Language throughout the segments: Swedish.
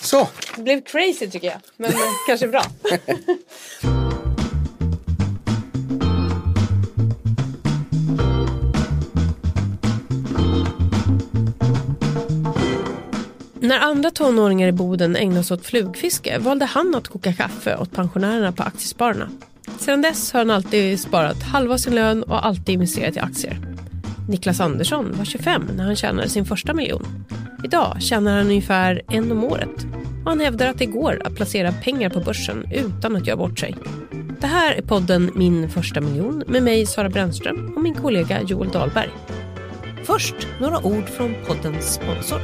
Så. Det blev crazy tycker jag. Men eh, kanske bra. När andra tonåringar i Boden ägnade sig åt flugfiske valde han att koka kaffe åt pensionärerna på Aktiespararna. Sedan dess har han alltid sparat halva sin lön och alltid investerat i aktier. Niklas Andersson var 25 när han tjänade sin första miljon. Idag tjänar han ungefär en om året och han hävdar att det går att placera pengar på börsen utan att göra bort sig. Det här är podden Min första miljon med mig Sara Brännström och min kollega Joel Dahlberg. Först några ord från poddens sponsor.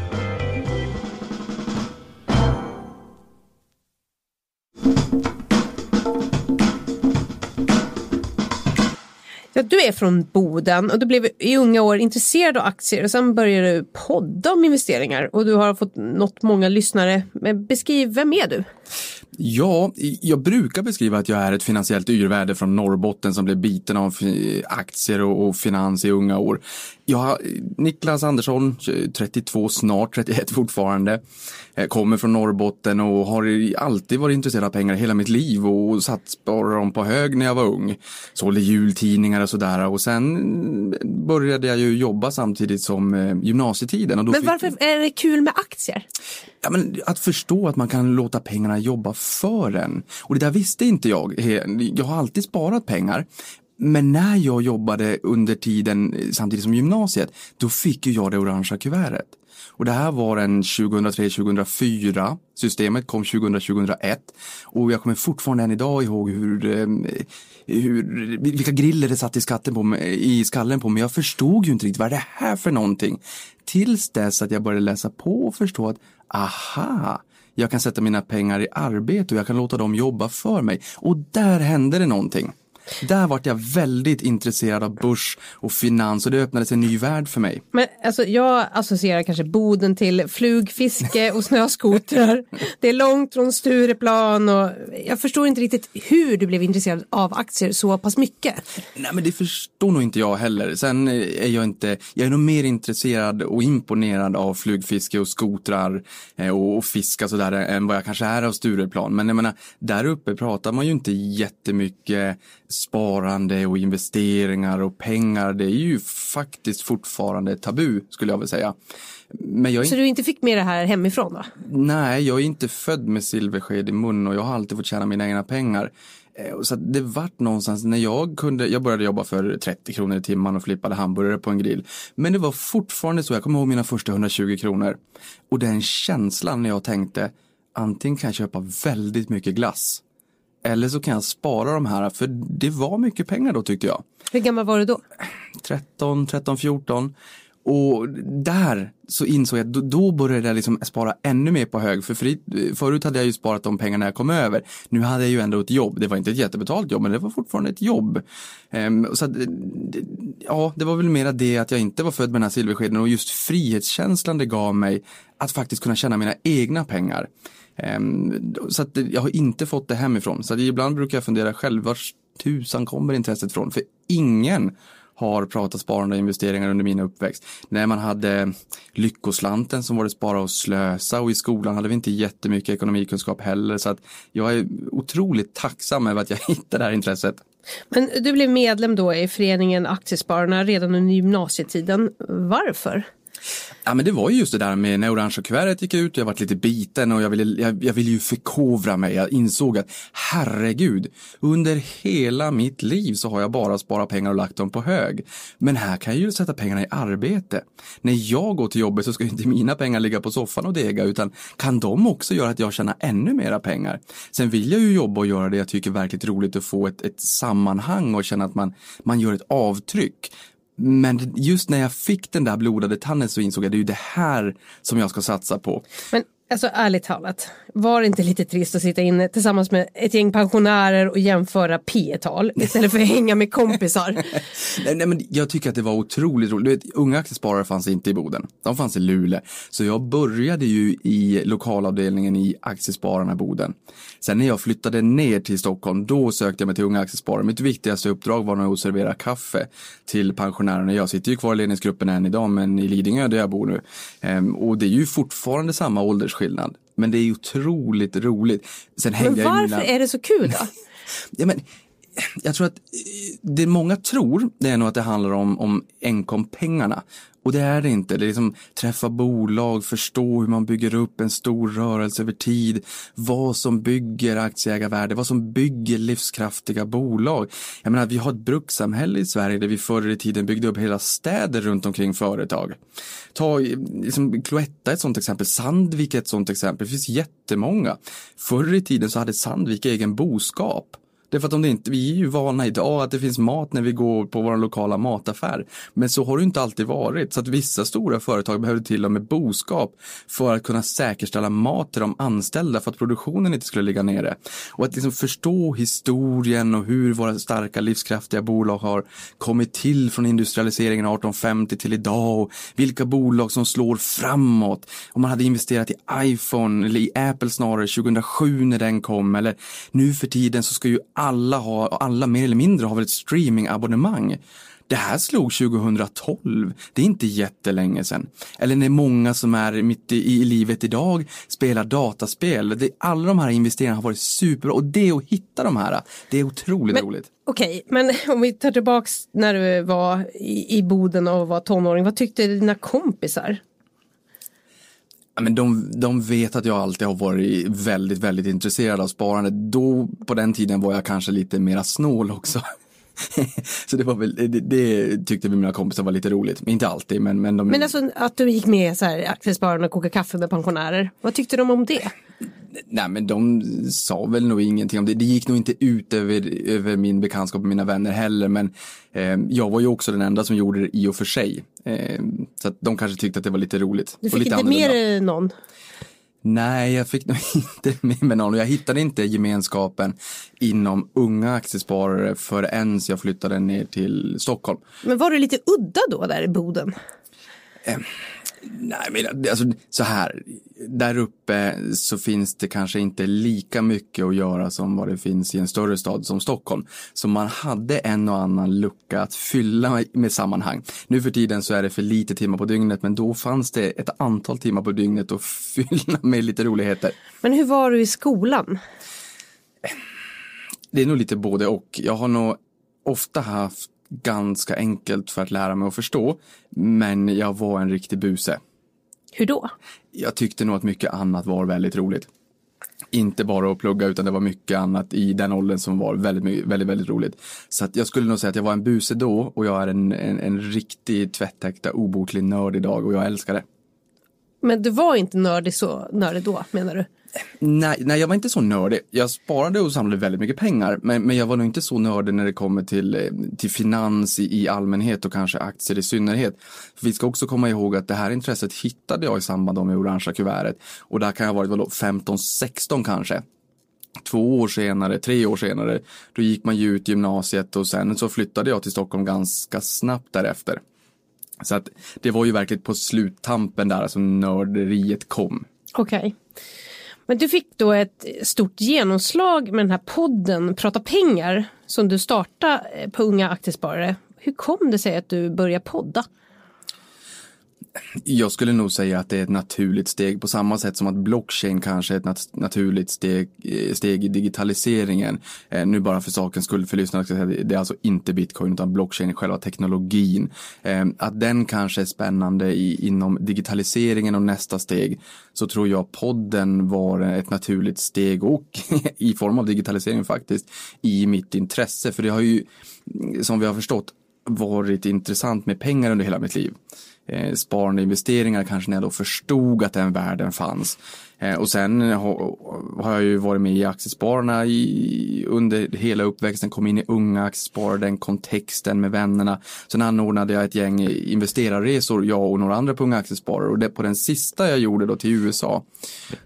Ja, du är från Boden och du blev i unga år intresserad av aktier och sen började du podda om investeringar och du har fått nått många lyssnare. Men beskriv, vem är du? Ja, jag brukar beskriva att jag är ett finansiellt yrvärde från Norrbotten som blev biten av aktier och finans i unga år. Jag, Niklas Andersson, 32, snart 31 fortfarande, eh, kommer från Norrbotten och har alltid varit intresserad av pengar hela mitt liv och satt spara dem på hög när jag var ung. Sålde jultidningar och sådär och sen började jag ju jobba samtidigt som eh, gymnasietiden. Och då Men varför är det kul med aktier? Ja, men att förstå att man kan låta pengarna jobba för en. Och det där visste inte jag. Jag har alltid sparat pengar. Men när jag jobbade under tiden samtidigt som gymnasiet, då fick ju jag det orangea kuvertet. Och det här var en 2003-2004. Systemet kom 2000-2001. Och jag kommer fortfarande än idag ihåg hur, eh, hur, vilka griller det satt i, skatten på, mig, i skallen på mig. Jag förstod ju inte riktigt vad är det här för någonting. Tills dess att jag började läsa på och förstå att aha, jag kan sätta mina pengar i arbete och jag kan låta dem jobba för mig. Och där hände det någonting. Där vart jag väldigt intresserad av börs och finans och det öppnades en ny värld för mig. Men alltså, jag associerar kanske Boden till flugfiske och snöskotrar. Det är långt från Stureplan och jag förstår inte riktigt hur du blev intresserad av aktier så pass mycket. Nej men det förstår nog inte jag heller. Sen är jag inte, jag är nog mer intresserad och imponerad av flugfiske och skotrar eh, och fiska sådär än vad jag kanske är av Stureplan. Men jag menar, där uppe pratar man ju inte jättemycket sparande och investeringar och pengar, det är ju faktiskt fortfarande tabu skulle jag vilja säga. Men jag Så du inte fick med det här hemifrån då? Nej, jag är inte född med silversked i mun och jag har alltid fått tjäna mina egna pengar. Eh, så det vart någonstans när jag kunde, jag började jobba för 30 kronor i timmen och flippade hamburgare på en grill. Men det var fortfarande så, jag kommer ihåg mina första 120 kronor. Och den känslan när jag tänkte, antingen kan jag köpa väldigt mycket glass eller så kan jag spara de här, för det var mycket pengar då tyckte jag. Hur gammal var du då? 13, 13, 14. Och där så insåg jag, då, då började jag liksom spara ännu mer på hög. För fri, förut hade jag ju sparat de pengarna jag kom över. Nu hade jag ju ändå ett jobb. Det var inte ett jättebetalt jobb, men det var fortfarande ett jobb. Um, så att, ja, det var väl mera det att jag inte var född med den här silverskeden och just frihetskänslan det gav mig att faktiskt kunna tjäna mina egna pengar. Ehm, så att jag har inte fått det hemifrån. Så ibland brukar jag fundera själv, var tusan kommer intresset ifrån? För ingen har pratat sparande och investeringar under min uppväxt. När man hade Lyckoslanten som var det spara och slösa och i skolan hade vi inte jättemycket ekonomikunskap heller. Så att jag är otroligt tacksam över att jag hittade det här intresset. Men du blev medlem då i föreningen Aktiespararna redan under gymnasietiden. Varför? Ja men det var ju just det där med när orangea kuvertet gick ut, jag varit lite biten och jag ville, jag, jag ville ju förkovra mig. Jag insåg att herregud, under hela mitt liv så har jag bara sparat pengar och lagt dem på hög. Men här kan jag ju sätta pengarna i arbete. När jag går till jobbet så ska inte mina pengar ligga på soffan och dega utan kan de också göra att jag tjänar ännu mera pengar. Sen vill jag ju jobba och göra det jag tycker är verkligt roligt att få ett, ett sammanhang och känna att man, man gör ett avtryck. Men just när jag fick den där blodade tanden så insåg jag att det är ju det här som jag ska satsa på. Men Alltså ärligt talat, var det inte lite trist att sitta inne tillsammans med ett gäng pensionärer och jämföra P-tal istället för att hänga med kompisar? nej, nej, men jag tycker att det var otroligt roligt. Du vet, unga aktiesparare fanns inte i Boden, de fanns i Luleå. Så jag började ju i lokalavdelningen i Aktiespararna Boden. Sen när jag flyttade ner till Stockholm, då sökte jag mig till Unga Aktiesparare. Mitt viktigaste uppdrag var att servera kaffe till pensionärerna. Jag sitter ju kvar i ledningsgruppen än idag, men i Lidingö där jag bor nu. Ehm, och det är ju fortfarande samma ålders åldersskillnad. Men det är otroligt roligt. Sen men varför mina... är det så kul då? ja, men, jag tror att det många tror, det är nog att det handlar om, om enkom pengarna. Och det är det inte. Det är liksom träffa bolag, förstå hur man bygger upp en stor rörelse över tid, vad som bygger aktieägarvärde, vad som bygger livskraftiga bolag. Jag menar, vi har ett brukssamhälle i Sverige där vi förr i tiden byggde upp hela städer runt omkring företag. Ta liksom, Cloetta ett sånt exempel, Sandvik ett sånt exempel, det finns jättemånga. Förr i tiden så hade Sandvik egen boskap. Därför att om det inte, vi är ju vana idag att det finns mat när vi går på vår lokala mataffär. Men så har det inte alltid varit. Så att vissa stora företag behövde till och med boskap för att kunna säkerställa mat till de anställda för att produktionen inte skulle ligga nere. Och att liksom förstå historien och hur våra starka livskraftiga bolag har kommit till från industrialiseringen 1850 till idag och vilka bolag som slår framåt. Om man hade investerat i iPhone eller i Apple snarare 2007 när den kom eller nu för tiden så ska ju alla har, alla mer eller mindre har väl ett streamingabonnemang. Det här slog 2012. Det är inte jättelänge sedan. Eller när många som är mitt i, i livet idag spelar dataspel. Det, alla de här investeringarna har varit superbra och det att hitta de här, det är otroligt men, roligt. Okej, okay, men om vi tar tillbaks när du var i, i Boden och var tonåring, vad tyckte dina kompisar? Men de, de vet att jag alltid har varit väldigt, väldigt intresserad av sparande. Då, på den tiden var jag kanske lite mera snål också. så det var väl, det, det, tyckte mina kompisar var lite roligt. Inte alltid, men. Men, de... men alltså att du gick med så här aktiesparande och koka kaffe med pensionärer. Vad tyckte de om det? Nej, men de sa väl nog ingenting om det. Det gick nog inte ut över, över min bekantskap och mina vänner heller, men eh, jag var ju också den enda som gjorde det i och för sig. Eh, så att de kanske tyckte att det var lite roligt. Du fick inte med någon? Nej, jag fick nog inte med mig någon jag hittade inte gemenskapen inom unga aktiesparare förrän jag flyttade ner till Stockholm. Men var du lite udda då där i Boden? Nej, men alltså, så här, där uppe så finns det kanske inte lika mycket att göra som vad det finns i en större stad som Stockholm. Så man hade en och annan lucka att fylla med sammanhang. Nu för tiden så är det för lite timmar på dygnet, men då fanns det ett antal timmar på dygnet att fylla med lite roligheter. Men hur var du i skolan? Det är nog lite både och. Jag har nog ofta haft ganska enkelt för att lära mig att förstå. Men jag var en riktig buse. Hur då? Jag tyckte nog att mycket annat var väldigt roligt. Inte bara att plugga utan det var mycket annat i den åldern som var väldigt, väldigt, väldigt roligt. Så att jag skulle nog säga att jag var en buse då och jag är en, en, en riktig tvättäkta obotlig nörd idag och jag älskar det. Men du var inte nördig så nördig då menar du? Nej, nej, jag var inte så nördig. Jag sparade och samlade väldigt mycket pengar, men, men jag var nog inte så nördig när det kommer till, eh, till finans i, i allmänhet och kanske aktier i synnerhet. För vi ska också komma ihåg att det här intresset hittade jag i samband med orangea kuvertet och där kan jag ha varit 15-16 kanske två år senare, tre år senare, då gick man ju ut gymnasiet och sen så flyttade jag till Stockholm ganska snabbt därefter. Så att det var ju verkligen på sluttampen där som nörderiet kom. Okej. Okay. Men du fick då ett stort genomslag med den här podden Prata pengar som du startade eh, på Unga Aktiesparare. Hur kom det sig att du började podda? Jag skulle nog säga att det är ett naturligt steg på samma sätt som att blockchain kanske är ett nat naturligt steg, eh, steg i digitaliseringen. Eh, nu bara för sakens skull för lyssnarna, det är alltså inte bitcoin utan blockchain, själva teknologin. Eh, att den kanske är spännande i, inom digitaliseringen och nästa steg så tror jag podden var ett naturligt steg och i form av digitalisering faktiskt i mitt intresse. För det har ju, som vi har förstått, varit intressant med pengar under hela mitt liv eh, sparande investeringar kanske när jag då förstod att den världen fanns. Eh, och sen har, har jag ju varit med i Aktiespararna i, under hela uppväxten, kom in i unga aktiesparare, den kontexten med vännerna. Sen anordnade jag ett gäng investerarresor, jag och några andra på Unga Aktiesparare. Och det, på den sista jag gjorde då till USA,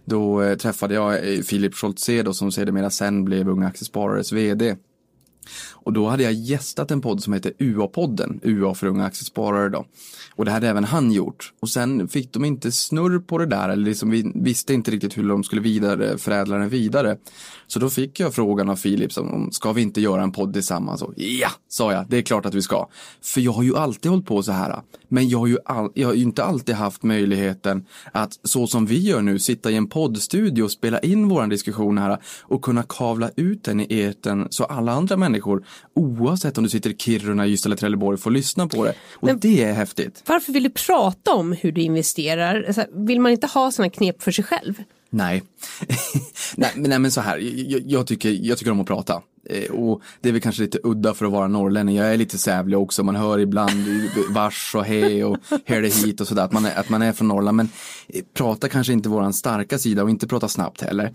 då eh, träffade jag eh, Philip Scholtze då som sedermera sen blev Unga Aktiesparares vd. Och då hade jag gästat en podd som heter UA-podden, UA för unga aktiesparare då. Och det hade även han gjort. Och sen fick de inte snurr på det där, eller liksom vi visste inte riktigt hur de skulle vidare, förädla den vidare. Så då fick jag frågan av Philips om, ska vi inte göra en podd tillsammans? Och ja, sa jag, det är klart att vi ska. För jag har ju alltid hållit på så här. Men jag har ju, all, jag har ju inte alltid haft möjligheten att så som vi gör nu, sitta i en poddstudio och spela in våran diskussion här och kunna kavla ut den i eten så alla andra människor, oavsett om du sitter i Kiruna, Ystad eller Trelleborg, får lyssna på det. Och men, det är häftigt. Varför vill du prata om hur du investerar? Alltså, vill man inte ha sådana knep för sig själv? Nej. nej, nej, men så här, jag, jag, tycker, jag tycker om att prata. Eh, och det är väl kanske lite udda för att vara norrlänning. Jag är lite sävlig också. Man hör ibland vars och hej och här det hit och sådär. Att man, är, att man är från Norrland. Men eh, prata kanske inte våran starka sida och inte prata snabbt heller.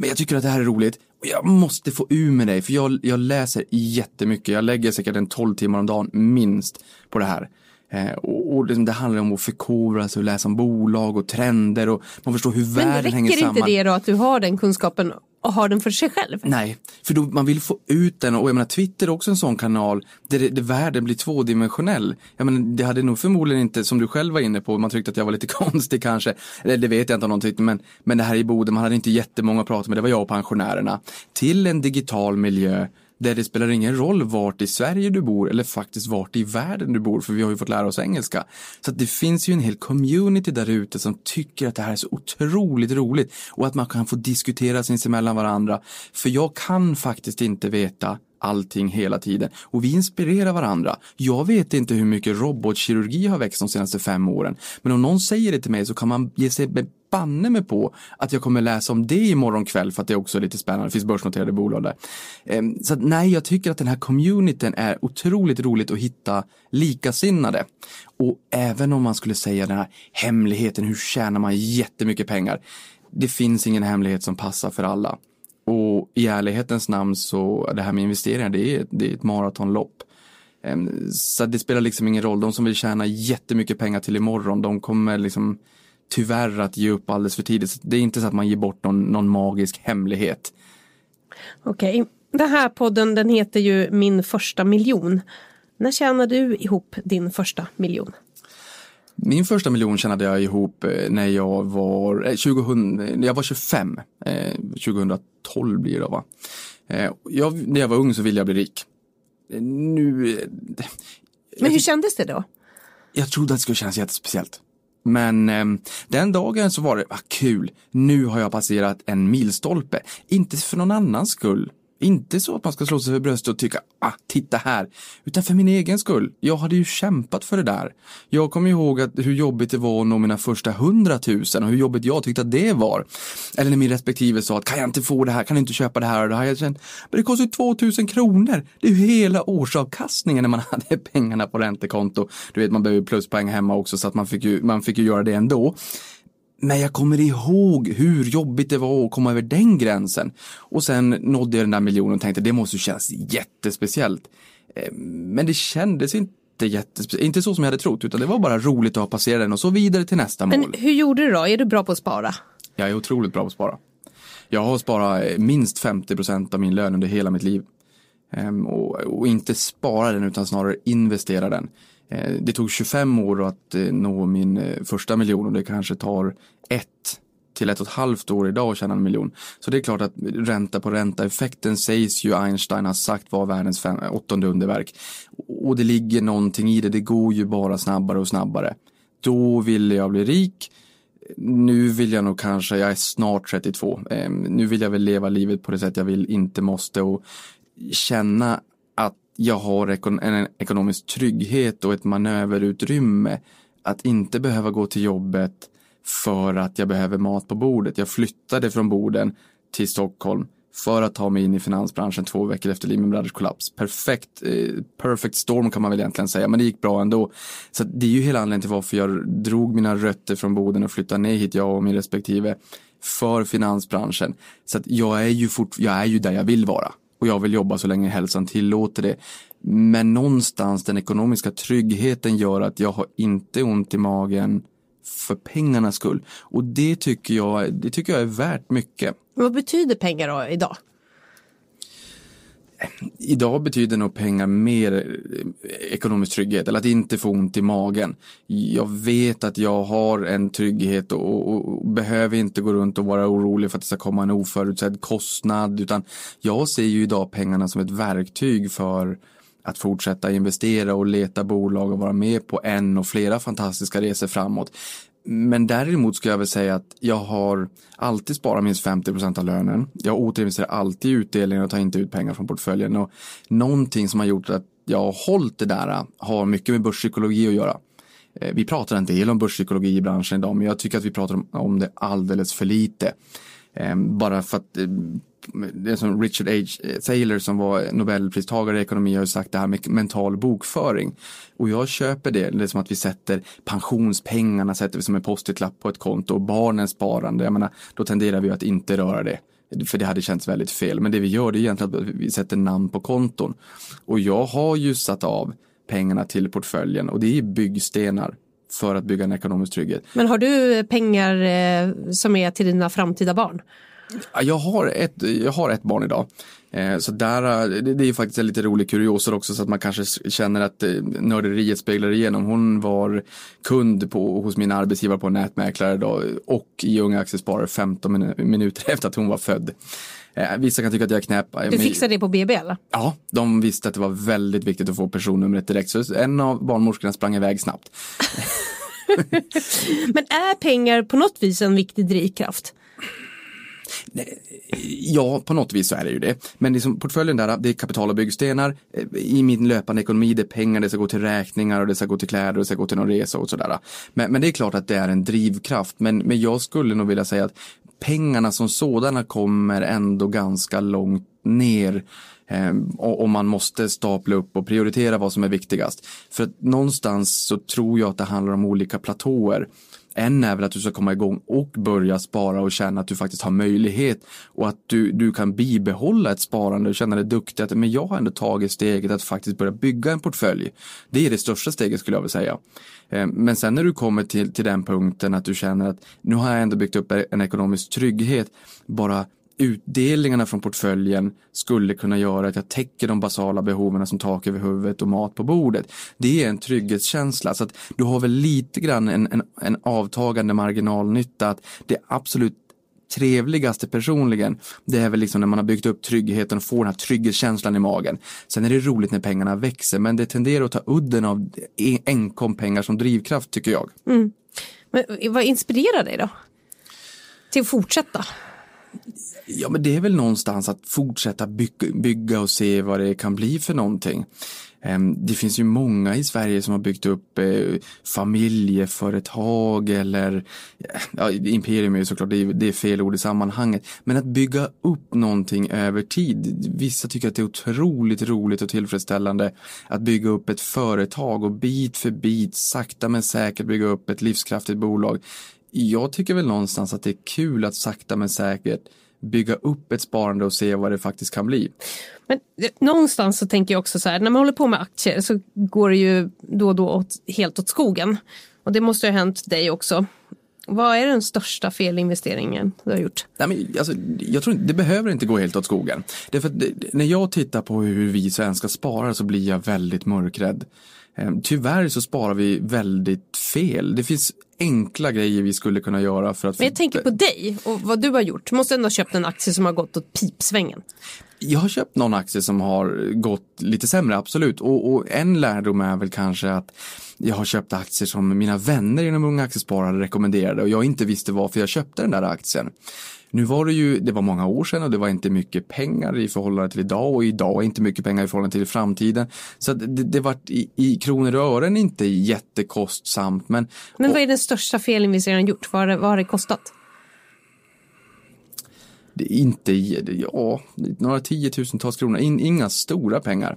Men jag tycker att det här är roligt. Och jag måste få ur med dig. För jag, jag läser jättemycket. Jag lägger säkert en 12 timmar om dagen minst på det här. Eh, och, och det, det, handlar om att förkovra sig och läsa om bolag och trender och man förstår hur världen hänger samman. Men räcker inte det då att du har den kunskapen och har den för sig själv? Nej, för då, man vill få ut den och jag menar Twitter är också en sån kanal där, det, där världen blir tvådimensionell. Jag menar, det hade nog förmodligen inte, som du själv var inne på, man tyckte att jag var lite konstig kanske. Eller det vet jag inte om någon tyckte, men, men det här i Boden, man hade inte jättemånga att prata med, det var jag och pensionärerna. Till en digital miljö där det spelar ingen roll vart i Sverige du bor eller faktiskt vart i världen du bor, för vi har ju fått lära oss engelska. Så att det finns ju en hel community där ute som tycker att det här är så otroligt roligt och att man kan få diskutera sinsemellan varandra. För jag kan faktiskt inte veta allting hela tiden. Och vi inspirerar varandra. Jag vet inte hur mycket robotkirurgi har växt de senaste fem åren. Men om någon säger det till mig så kan man ge sig banne mig på att jag kommer läsa om det imorgon kväll för att det också är lite spännande. Det finns börsnoterade bolag där. Ehm, så att, nej, jag tycker att den här communityn är otroligt roligt att hitta likasinnade. Och även om man skulle säga den här hemligheten, hur tjänar man jättemycket pengar? Det finns ingen hemlighet som passar för alla. Och i ärlighetens namn så, det här med investeringar, det är, det är ett maratonlopp. Ehm, så det spelar liksom ingen roll, de som vill tjäna jättemycket pengar till imorgon, de kommer liksom tyvärr att ge upp alldeles för tidigt. Det är inte så att man ger bort någon, någon magisk hemlighet. Okej, okay. den här podden den heter ju Min första miljon. När tjänade du ihop din första miljon? Min första miljon tjänade jag ihop eh, när jag var, eh, 2000, jag var 25, eh, 2012 blir det va. Eh, jag, när jag var ung så ville jag bli rik. Eh, nu... Eh, Men hur kändes det då? Jag trodde att det skulle kännas jättespeciellt. Men eh, den dagen så var det, ah, kul, nu har jag passerat en milstolpe. Inte för någon annans skull, inte så att man ska slå sig för bröstet och tycka, ah, titta här, utan för min egen skull. Jag hade ju kämpat för det där. Jag kommer ihåg att hur jobbigt det var att nå mina första hundratusen och hur jobbigt jag tyckte att det var. Eller när min respektive sa att kan jag inte få det här, kan jag inte köpa det här och det här. Jag kände, men det kostar ju 2000 kronor. Det är ju hela årsavkastningen när man hade pengarna på räntekonto. Du vet, man behöver pluspoäng hemma också så att man fick ju, man fick ju göra det ändå. Men jag kommer ihåg hur jobbigt det var att komma över den gränsen. Och sen nådde jag den där miljonen och tänkte det måste kännas jättespeciellt. Eh, men det kändes inte jättespeciellt, inte så som jag hade trott, utan det var bara roligt att ha passerat den och så vidare till nästa mål. Men hur gjorde du då? Är du bra på att spara? Jag är otroligt bra på att spara. Jag har sparat eh, minst 50 procent av min lön under hela mitt liv. Ehm, och, och, inte spara den utan snarare investera den. Eh, det tog 25 år att eh, nå min eh, första miljon och det kanske tar ett till ett och ett halvt år idag att tjäna en miljon. Så det är klart att ränta på ränta effekten sägs ju Einstein har sagt var världens fem, åttonde underverk. Och det ligger någonting i det, det går ju bara snabbare och snabbare. Då ville jag bli rik. Nu vill jag nog kanske, jag är snart 32, ehm, nu vill jag väl leva livet på det sätt jag vill, inte måste och känna jag har en ekonomisk trygghet och ett manöverutrymme att inte behöva gå till jobbet för att jag behöver mat på bordet. Jag flyttade från Boden till Stockholm för att ta mig in i finansbranschen två veckor efter Lehman Brothers kollaps. Perfekt, eh, perfect storm kan man väl egentligen säga, men det gick bra ändå. Så det är ju hela anledningen till varför jag drog mina rötter från Boden och flyttade ner hit, jag och min respektive, för finansbranschen. Så att jag är ju fort, jag är ju där jag vill vara och jag vill jobba så länge hälsan tillåter det. Men någonstans den ekonomiska tryggheten gör att jag har inte ont i magen för pengarnas skull. Och det tycker jag, det tycker jag är värt mycket. Vad betyder pengar då idag? Idag betyder nog pengar mer eh, ekonomisk trygghet eller att inte få ont i magen. Jag vet att jag har en trygghet och, och, och, behöver inte gå runt och vara orolig för att det ska komma en oförutsedd kostnad utan jag ser ju idag pengarna som ett verktyg för att fortsätta investera och leta bolag och vara med på en och flera fantastiska resor framåt. Men däremot ska jag väl säga att jag har alltid sparat minst 50 procent av lönen. Jag återinvesterar alltid i utdelningen och tar inte ut pengar från portföljen. Och någonting som har gjort att jag har hållit det där äh, har mycket med börspsykologi att göra. Eh, vi pratar en del om börspsykologi i branschen idag, men jag tycker att vi pratar om det alldeles för lite. Ehm, bara för att eh, det är som Richard H. Thaler som var nobelpristagare i ekonomi har sagt det här med mental bokföring. Och jag köper det, det är som att vi sätter pensionspengarna sätter vi som en post-it-lapp på ett konto och barnens sparande, jag menar, då tenderar vi att inte röra det. För det hade känts väldigt fel. Men det vi gör det är egentligen att vi sätter namn på konton. Och jag har ju satt av pengarna till portföljen och det är byggstenar för att bygga en ekonomisk trygghet. Men har du pengar eh, som är till dina framtida barn? Jag har ett, jag har ett barn idag. Eh, så där, det, det är faktiskt en lite rolig kuriosa också så att man kanske känner att eh, nörderiet speglar igenom. Hon var kund på, hos min arbetsgivare på nätmäklare då, och i Unga Aktiesparare 15 minuter efter att hon var född. Eh, vissa kan tycka att jag är knäpp. Du fixade det på BB eller? Ja, de visste att det var väldigt viktigt att få personnumret direkt. Så en av barnmorskorna sprang iväg snabbt. Men är pengar på något vis en viktig drivkraft? Ja, på något vis så är det ju det. Men liksom portföljen där, det är kapital och byggstenar. Eh, I min löpande ekonomi, det är pengar, det ska gå till räkningar och det ska gå till kläder och det ska gå till någon resa och sådär. Men, men det är klart att det är en drivkraft. Men, men jag skulle nog vilja säga att pengarna som sådana kommer ändå ganska långt ner Ehm, och, man måste stapla upp och prioritera vad som är viktigast. För att någonstans så tror jag att det handlar om olika platåer. En är väl att du ska komma igång och börja spara och känna att du faktiskt har möjlighet och att du, du kan bibehålla ett sparande och känna dig duktig. Att, men jag har ändå tagit steget att faktiskt börja bygga en portfölj. Det är det största steget skulle jag vilja säga. Ehm, men sen när du kommer till, till den punkten att du känner att nu har jag ändå byggt upp en ekonomisk trygghet. Bara utdelningarna från portföljen skulle kunna göra att jag täcker de basala behoven som tak över huvudet och mat på bordet. Det är en trygghetskänsla så att du har väl lite grann en, en, en avtagande marginalnytta att det absolut trevligaste personligen, det är väl liksom när man har byggt upp tryggheten och får den här trygghetskänslan i magen. Sen är det roligt när pengarna växer, men det tenderar att ta udden av enkom pengar som drivkraft tycker jag. Mm. Men vad inspirerar dig då? Till att fortsätta? Ja, men det är väl någonstans att fortsätta bygga, och se vad det kan bli för någonting. Ehm, det finns ju många i Sverige som har byggt upp eh, familjeföretag eller ja, imperium är ju såklart, det är fel ord i sammanhanget. Men att bygga upp någonting över tid. Vissa tycker att det är otroligt roligt och tillfredsställande att bygga upp ett företag och bit för bit, sakta men säkert bygga upp ett livskraftigt bolag. Jag tycker väl någonstans att det är kul att sakta men säkert bygga upp ett sparande och se vad det faktiskt kan bli. Men eh, någonstans så tänker jag också så här, när man håller på med aktier så går det ju då och då åt, helt åt skogen. Och det måste ha hänt dig också. Vad är den största felinvesteringen du har gjort? Nej, men, alltså, jag tror det behöver inte gå helt åt skogen. Det för det, när jag tittar på hur vi svenskar sparar så blir jag väldigt mörkrädd. Ehm, tyvärr så sparar vi väldigt fel. Det finns enkla grejer vi skulle kunna göra för att... Men jag tänker på dig och vad du har gjort. Du måste ändå ha köpt en aktie som har gått åt pipsvängen. Jag har köpt någon aktie som har gått lite sämre, absolut. Och, och en lärdom är väl kanske att jag har köpt aktier som mina vänner inom Unga Aktiesparare rekommenderade och jag inte visste varför jag köpte den där aktien. Nu var det ju, det var många år sedan och det var inte mycket pengar i förhållande till idag och idag är inte mycket pengar i förhållande till framtiden. Så det, det var i, i kronor och ören inte jättekostsamt. Men, men vad är den största felinvesteringen gjort? Vad har, det, vad har det kostat? Det är inte, ja, några tiotusentals kronor, In, inga stora pengar.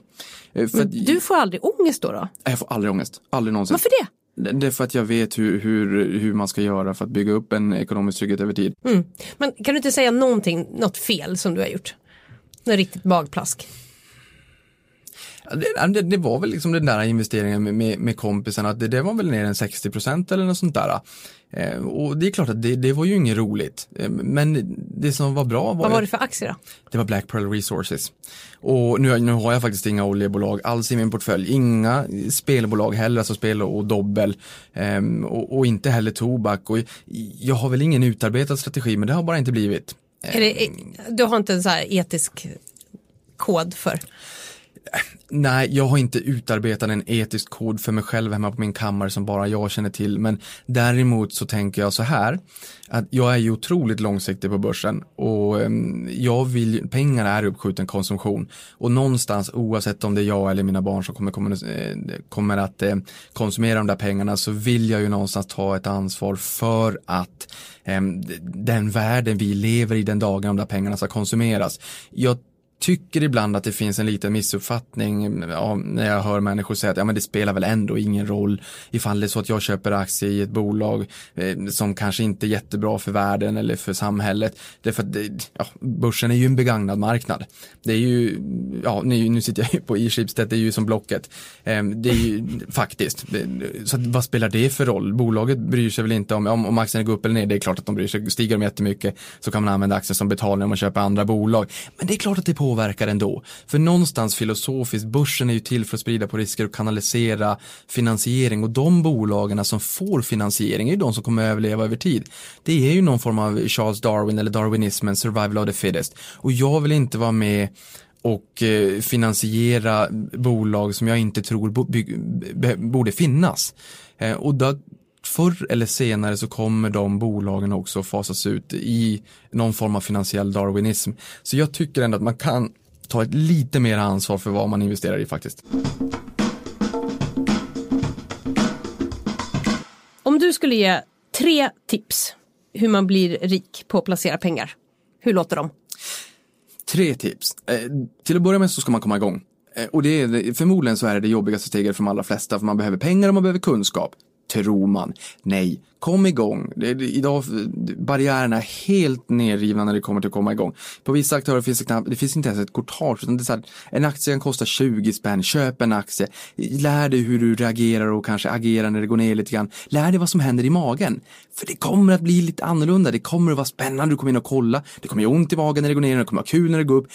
Eh, för du får aldrig ångest då, då? Jag får aldrig ångest, aldrig någonsin. Varför det? Det är för att jag vet hur, hur, hur man ska göra för att bygga upp en ekonomisk trygghet över tid. Mm. Men kan du inte säga någonting, något fel som du har gjort? Något riktigt magplask? Det, det, var väl liksom den där investeringen med, med, med kompisarna, att det, det var väl ner en 60 procent eller något sånt där. Eh, och det är klart att det, det var ju inget roligt. Eh, men det som var bra var Vad var det för aktier då? Det var Black Pearl Resources. Och nu, nu har jag faktiskt inga oljebolag alls i min portfölj. Inga spelbolag heller, alltså spel och dobbel. Eh, och, och, inte heller tobak. Och jag har väl ingen utarbetad strategi, men det har bara inte blivit. Det, du har inte en så här etisk kod för? Nej, jag har inte utarbetat en etisk kod för mig själv hemma på min kammare som bara jag känner till. Men däremot så tänker jag så här, att jag är ju otroligt långsiktig på börsen och ehm, jag vill, pengar är uppskjuten konsumtion. Och någonstans, oavsett om det är jag eller mina barn som kommer, kommer, eh, att eh, konsumera de där pengarna, så vill jag ju någonstans ta ett ansvar för att ehm, den världen vi lever i den dagen de där pengarna ska konsumeras. Jag tycker ibland att det finns en liten missuppfattning mm, ja, när jag hör människor säga att ja, men det spelar väl ändå ingen roll ifall det är så att jag köper aktier i ett bolag eh, som kanske inte är jättebra för världen eller för samhället. Därför att det, ja, börsen är ju en begagnad marknad. Det är ju, ja nu, nu sitter jag ju på e-Schibsted, det är ju som Blocket. Eh, det är ju faktiskt, det, så att, vad spelar det för roll? Bolaget bryr sig väl inte om, om, om aktierna går upp eller ner, det är klart att de bryr sig. Stiger de jättemycket så kan man använda aktier som betalning om man köper andra bolag. Men det är klart att det på påverkar ändå. För någonstans filosofiskt, börsen är ju till för att sprida på risker och kanalisera finansiering och de bolagen som får finansiering är ju de som kommer att överleva över tid. Det är ju någon form av Charles Darwin eller darwinismen, survival of the fittest. Och jag vill inte vara med och eh, finansiera bolag som jag inte tror borde finnas. Eh, och då förr eller senare så kommer de bolagen också fasas ut i någon form av finansiell darwinism. Så jag tycker ändå att man kan ta ett lite mer ansvar för vad man investerar i faktiskt. Om du skulle ge tre tips hur man blir rik på att placera pengar, hur låter de? Tre tips. Eh, till att börja med så ska man komma igång. Eh, och det är, förmodligen så är det det jobbigaste steget för de allra flesta, för man behöver pengar och man behöver kunskap tror man. Nej, kom igång. Det, idag, barriärerna är helt nedrivna när det kommer till att komma igång. På vissa aktörer finns det knappt, det finns inte ens ett courtage, utan det är så här, en aktie kan kosta 20 spänn, köp en aktie, lär dig hur du reagerar och kanske agerar när det går ner lite grann. Lär dig vad som händer i magen. För det kommer att bli lite annorlunda, det kommer att vara spännande, du kommer in och kolla, det kommer göra ont i magen när det går ner, det kommer att vara kul när det går upp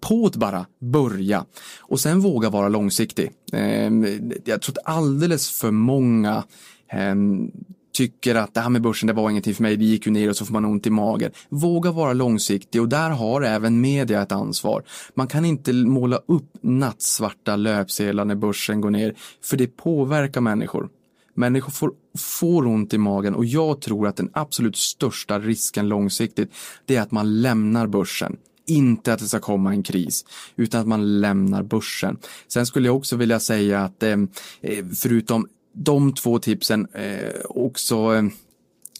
på att bara börja och sen våga vara långsiktig. Ehm, jag tror att alldeles för många ehm, tycker att det här med börsen, det var ingenting för mig, det gick ju ner och så får man ont i magen. Våga vara långsiktig och där har även media ett ansvar. Man kan inte måla upp nattsvarta löpsedlar när börsen går ner, för det påverkar människor. Människor får, får ont i magen och jag tror att den absolut största risken långsiktigt, det är att man lämnar börsen inte att det ska komma en kris, utan att man lämnar börsen. Sen skulle jag också vilja säga att eh, eh förutom de två tipsen eh, också eh,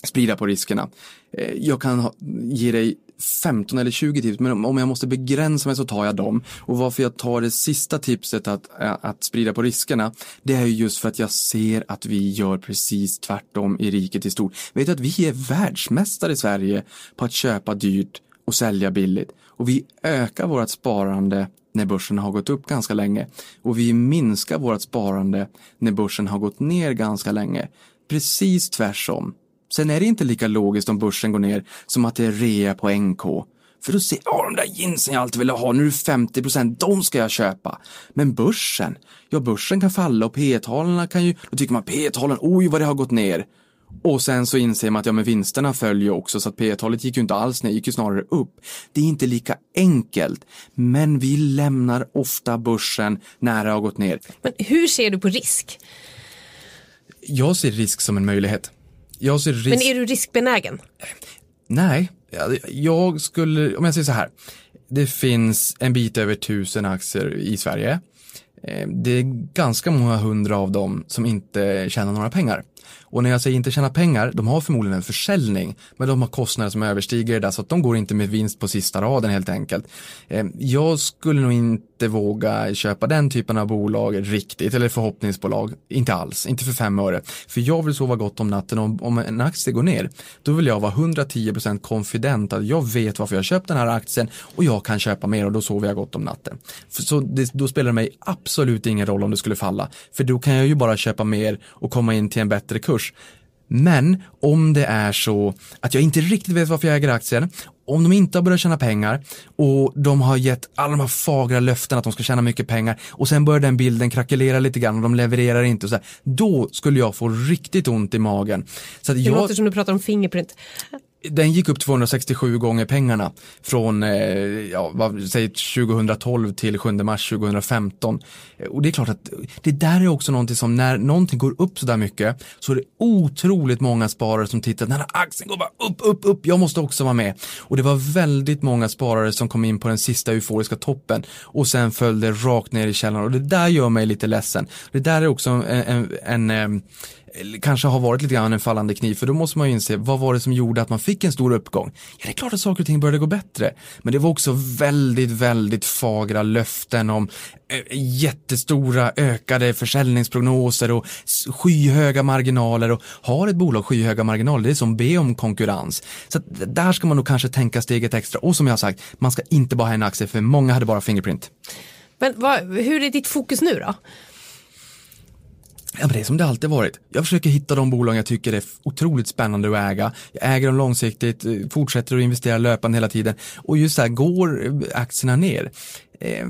sprida på riskerna. Eh, jag kan ha, ge dig 15 eller 20 tips, men om jag måste begränsa mig så tar jag dem. Och varför jag tar det sista tipset att, eh, att sprida på riskerna, det är just för att jag ser att vi gör precis tvärtom i riket i stort. Vet du att vi är världsmästare i Sverige på att köpa dyrt och sälja billigt. Och vi ökar vårt sparande när börsen har gått upp ganska länge. Och vi minskar vårt sparande när börsen har gått ner ganska länge. Precis tvärsom. Sen är det inte lika logiskt om börsen går ner som att det är rea på NK. För då ser jag, de där jeansen jag alltid ville ha, nu är det 50 procent, de ska jag köpa. Men börsen, ja börsen kan falla och P-talen kan ju, då tycker man P-talen, oj vad det har gått ner. Och sen så inser man att ja, men vinsterna följer också så att P talet gick ju inte alls ner, gick ju snarare upp. Det är inte lika enkelt, men vi lämnar ofta börsen när det har gått ner. Men hur ser du på risk? Jag ser risk som en möjlighet. Jag ser risk... Men är du riskbenägen? Nej, jag skulle, om jag säger så här. Det finns en bit över tusen aktier i Sverige. Eh, det är ganska många hundra av dem som inte tjänar några pengar. Och när jag säger inte tjäna pengar, de har förmodligen en försäljning, men de har kostnader som överstiger det där, så att de går inte med vinst på sista raden helt enkelt. Eh, jag skulle nog inte våga köpa den typen av bolag riktigt, eller förhoppningsbolag, inte alls, inte för fem öre. För jag vill sova gott om natten om, om en aktie går ner, då vill jag vara 110% konfident, att jag vet varför jag köpt den här aktien och jag kan köpa mer och då sover jag gott om natten. Så det, då spelar det mig absolut ingen roll om det skulle falla, för då kan jag ju bara köpa mer och komma in till en bättre kurs. Men om det är så att jag inte riktigt vet varför jag äger aktien, om de inte har börjat tjäna pengar och de har gett alla de här fagra löften att de ska tjäna mycket pengar och sen börjar den bilden krackelera lite grann och de levererar inte och så här, då skulle jag få riktigt ont i magen. Så att det jag... låter som du pratar om Fingerprint den gick upp 267 gånger pengarna från, eh, ja, vad, säg 2012 till 7 mars 2015. Och det är klart att det där är också någonting som när någonting går upp så där mycket så är det otroligt många sparare som tittar, den här aktien går bara upp, upp, upp, jag måste också vara med. Och det var väldigt många sparare som kom in på den sista euforiska toppen och sen följde rakt ner i källaren och det där gör mig lite ledsen. Det där är också en, en, en eh, kanske har varit lite grann en fallande kniv för då måste man ju inse vad var det som gjorde att man fick en stor uppgång? Ja, det är klart att saker och ting började gå bättre, men det var också väldigt, väldigt fagra löften om eh, jättestora ökade försäljningsprognoser och skyhöga marginaler och har ett bolag skyhöga marginaler, det är som be om konkurrens. Så där ska man nog kanske tänka steget extra och som jag har sagt, man ska inte bara ha en aktie för många hade bara Fingerprint. Men vad, hur är ditt fokus nu då? Ja, men det är som det alltid varit. Jag försöker hitta de bolag jag tycker är otroligt spännande att äga. Jag äger dem långsiktigt, eh, fortsätter att investera löpande hela tiden. Och just så här, går eh, aktierna ner? Eh,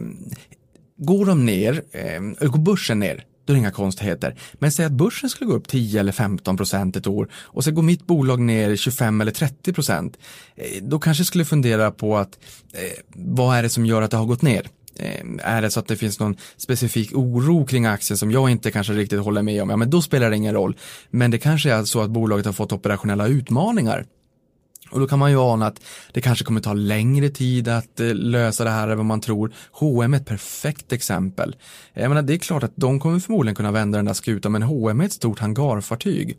går de ner, eh, går börsen ner, då är det inga konstigheter. Men säg att börsen skulle gå upp 10 eller 15 procent ett år och så går mitt bolag ner 25 eller 30 procent. Eh, då kanske jag skulle fundera på att eh, vad är det som gör att det har gått ner? Eh, är det så att det finns någon specifik oro kring aktien som jag inte kanske riktigt håller med om, ja men då spelar det ingen roll. Men det kanske är så att bolaget har fått operationella utmaningar. Och då kan man ju ana att det kanske kommer ta längre tid att eh, lösa det här än vad man tror. H&M är ett perfekt exempel. Jag menar, det är klart att de kommer förmodligen kunna vända den där skutan, men H&M är ett stort hangarfartyg.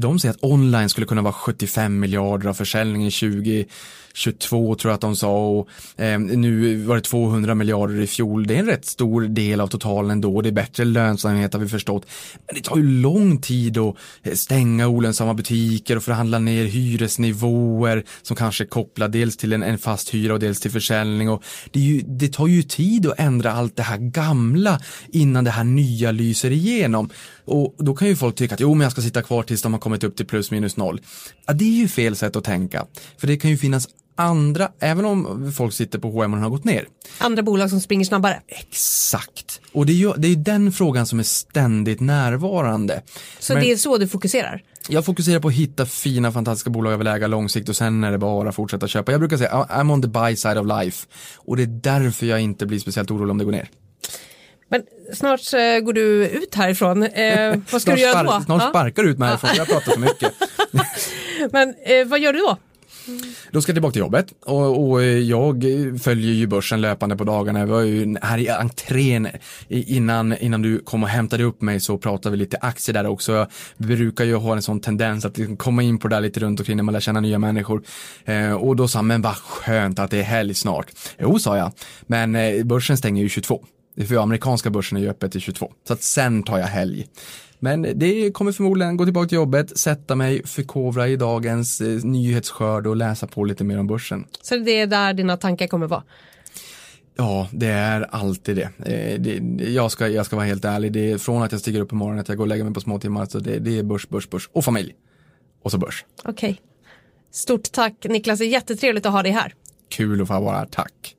De säger att online skulle kunna vara 75 miljarder av försäljningen 2022 tror jag att de sa och eh, nu var det 200 miljarder i fjol. Det är en rätt stor del av totalen ändå. Det är bättre lönsamhet har vi förstått. Men det tar ju lång tid att eh, stänga olönsamma butiker och förhandla ner hyresnivåer som kanske är kopplade dels till en, en fast hyra och dels till försäljning och det, ju, det tar ju tid att ändra allt det här gamla innan det här nya lyser igenom. Och då kan ju folk tycka att jo, men jag ska sitta kvar tills de har kommit upp till plus minus noll. Ja, det är ju fel sätt att tänka. För det kan ju finnas andra, även om folk sitter på H&M och har gått ner. Andra bolag som springer snabbare. Exakt. Och det är ju det är den frågan som är ständigt närvarande. Så Men, det är så du fokuserar? Jag fokuserar på att hitta fina fantastiska bolag jag vill äga långsiktigt och sen är det bara att fortsätta köpa. Jag brukar säga I'm on the buy side of life. Och det är därför jag inte blir speciellt orolig om det går ner. Men snart äh, går du ut härifrån. Eh, vad ska du göra då? Snart sparkar du ut mig härifrån, jag pratar för mycket. Men eh, vad gör du då? Då ska jag tillbaka till jobbet och, och, jag följer ju börsen löpande på dagarna. Jag var ju här i entrén innan, innan du kom och hämtade upp mig så pratade vi lite aktier där också. Jag brukar ju ha en sån tendens att liksom komma in på det där lite runt omkring när man lär känna nya människor. Eh, och då sa han, men vad skönt att det är helg snart. Jo, sa jag, men eh, börsen stänger ju 22. För amerikanska börsen är ju öppet till 22. Så att sen tar jag helg. Men det kommer förmodligen gå tillbaka till jobbet, sätta mig, förkovra i dagens eh, nyhetsskörd och läsa på lite mer om börsen. Så det är där dina tankar kommer vara? Ja, det är alltid det. Eh, det jag, ska, jag ska vara helt ärlig, det är från att jag stiger upp på morgonen, att jag går och lägger mig på små timmar, så det, det är börs, börs, börs och familj. Och så börs. Okej. Okay. Stort tack Niklas, det är jättetrevligt att ha dig här. Kul att få vara här, tack.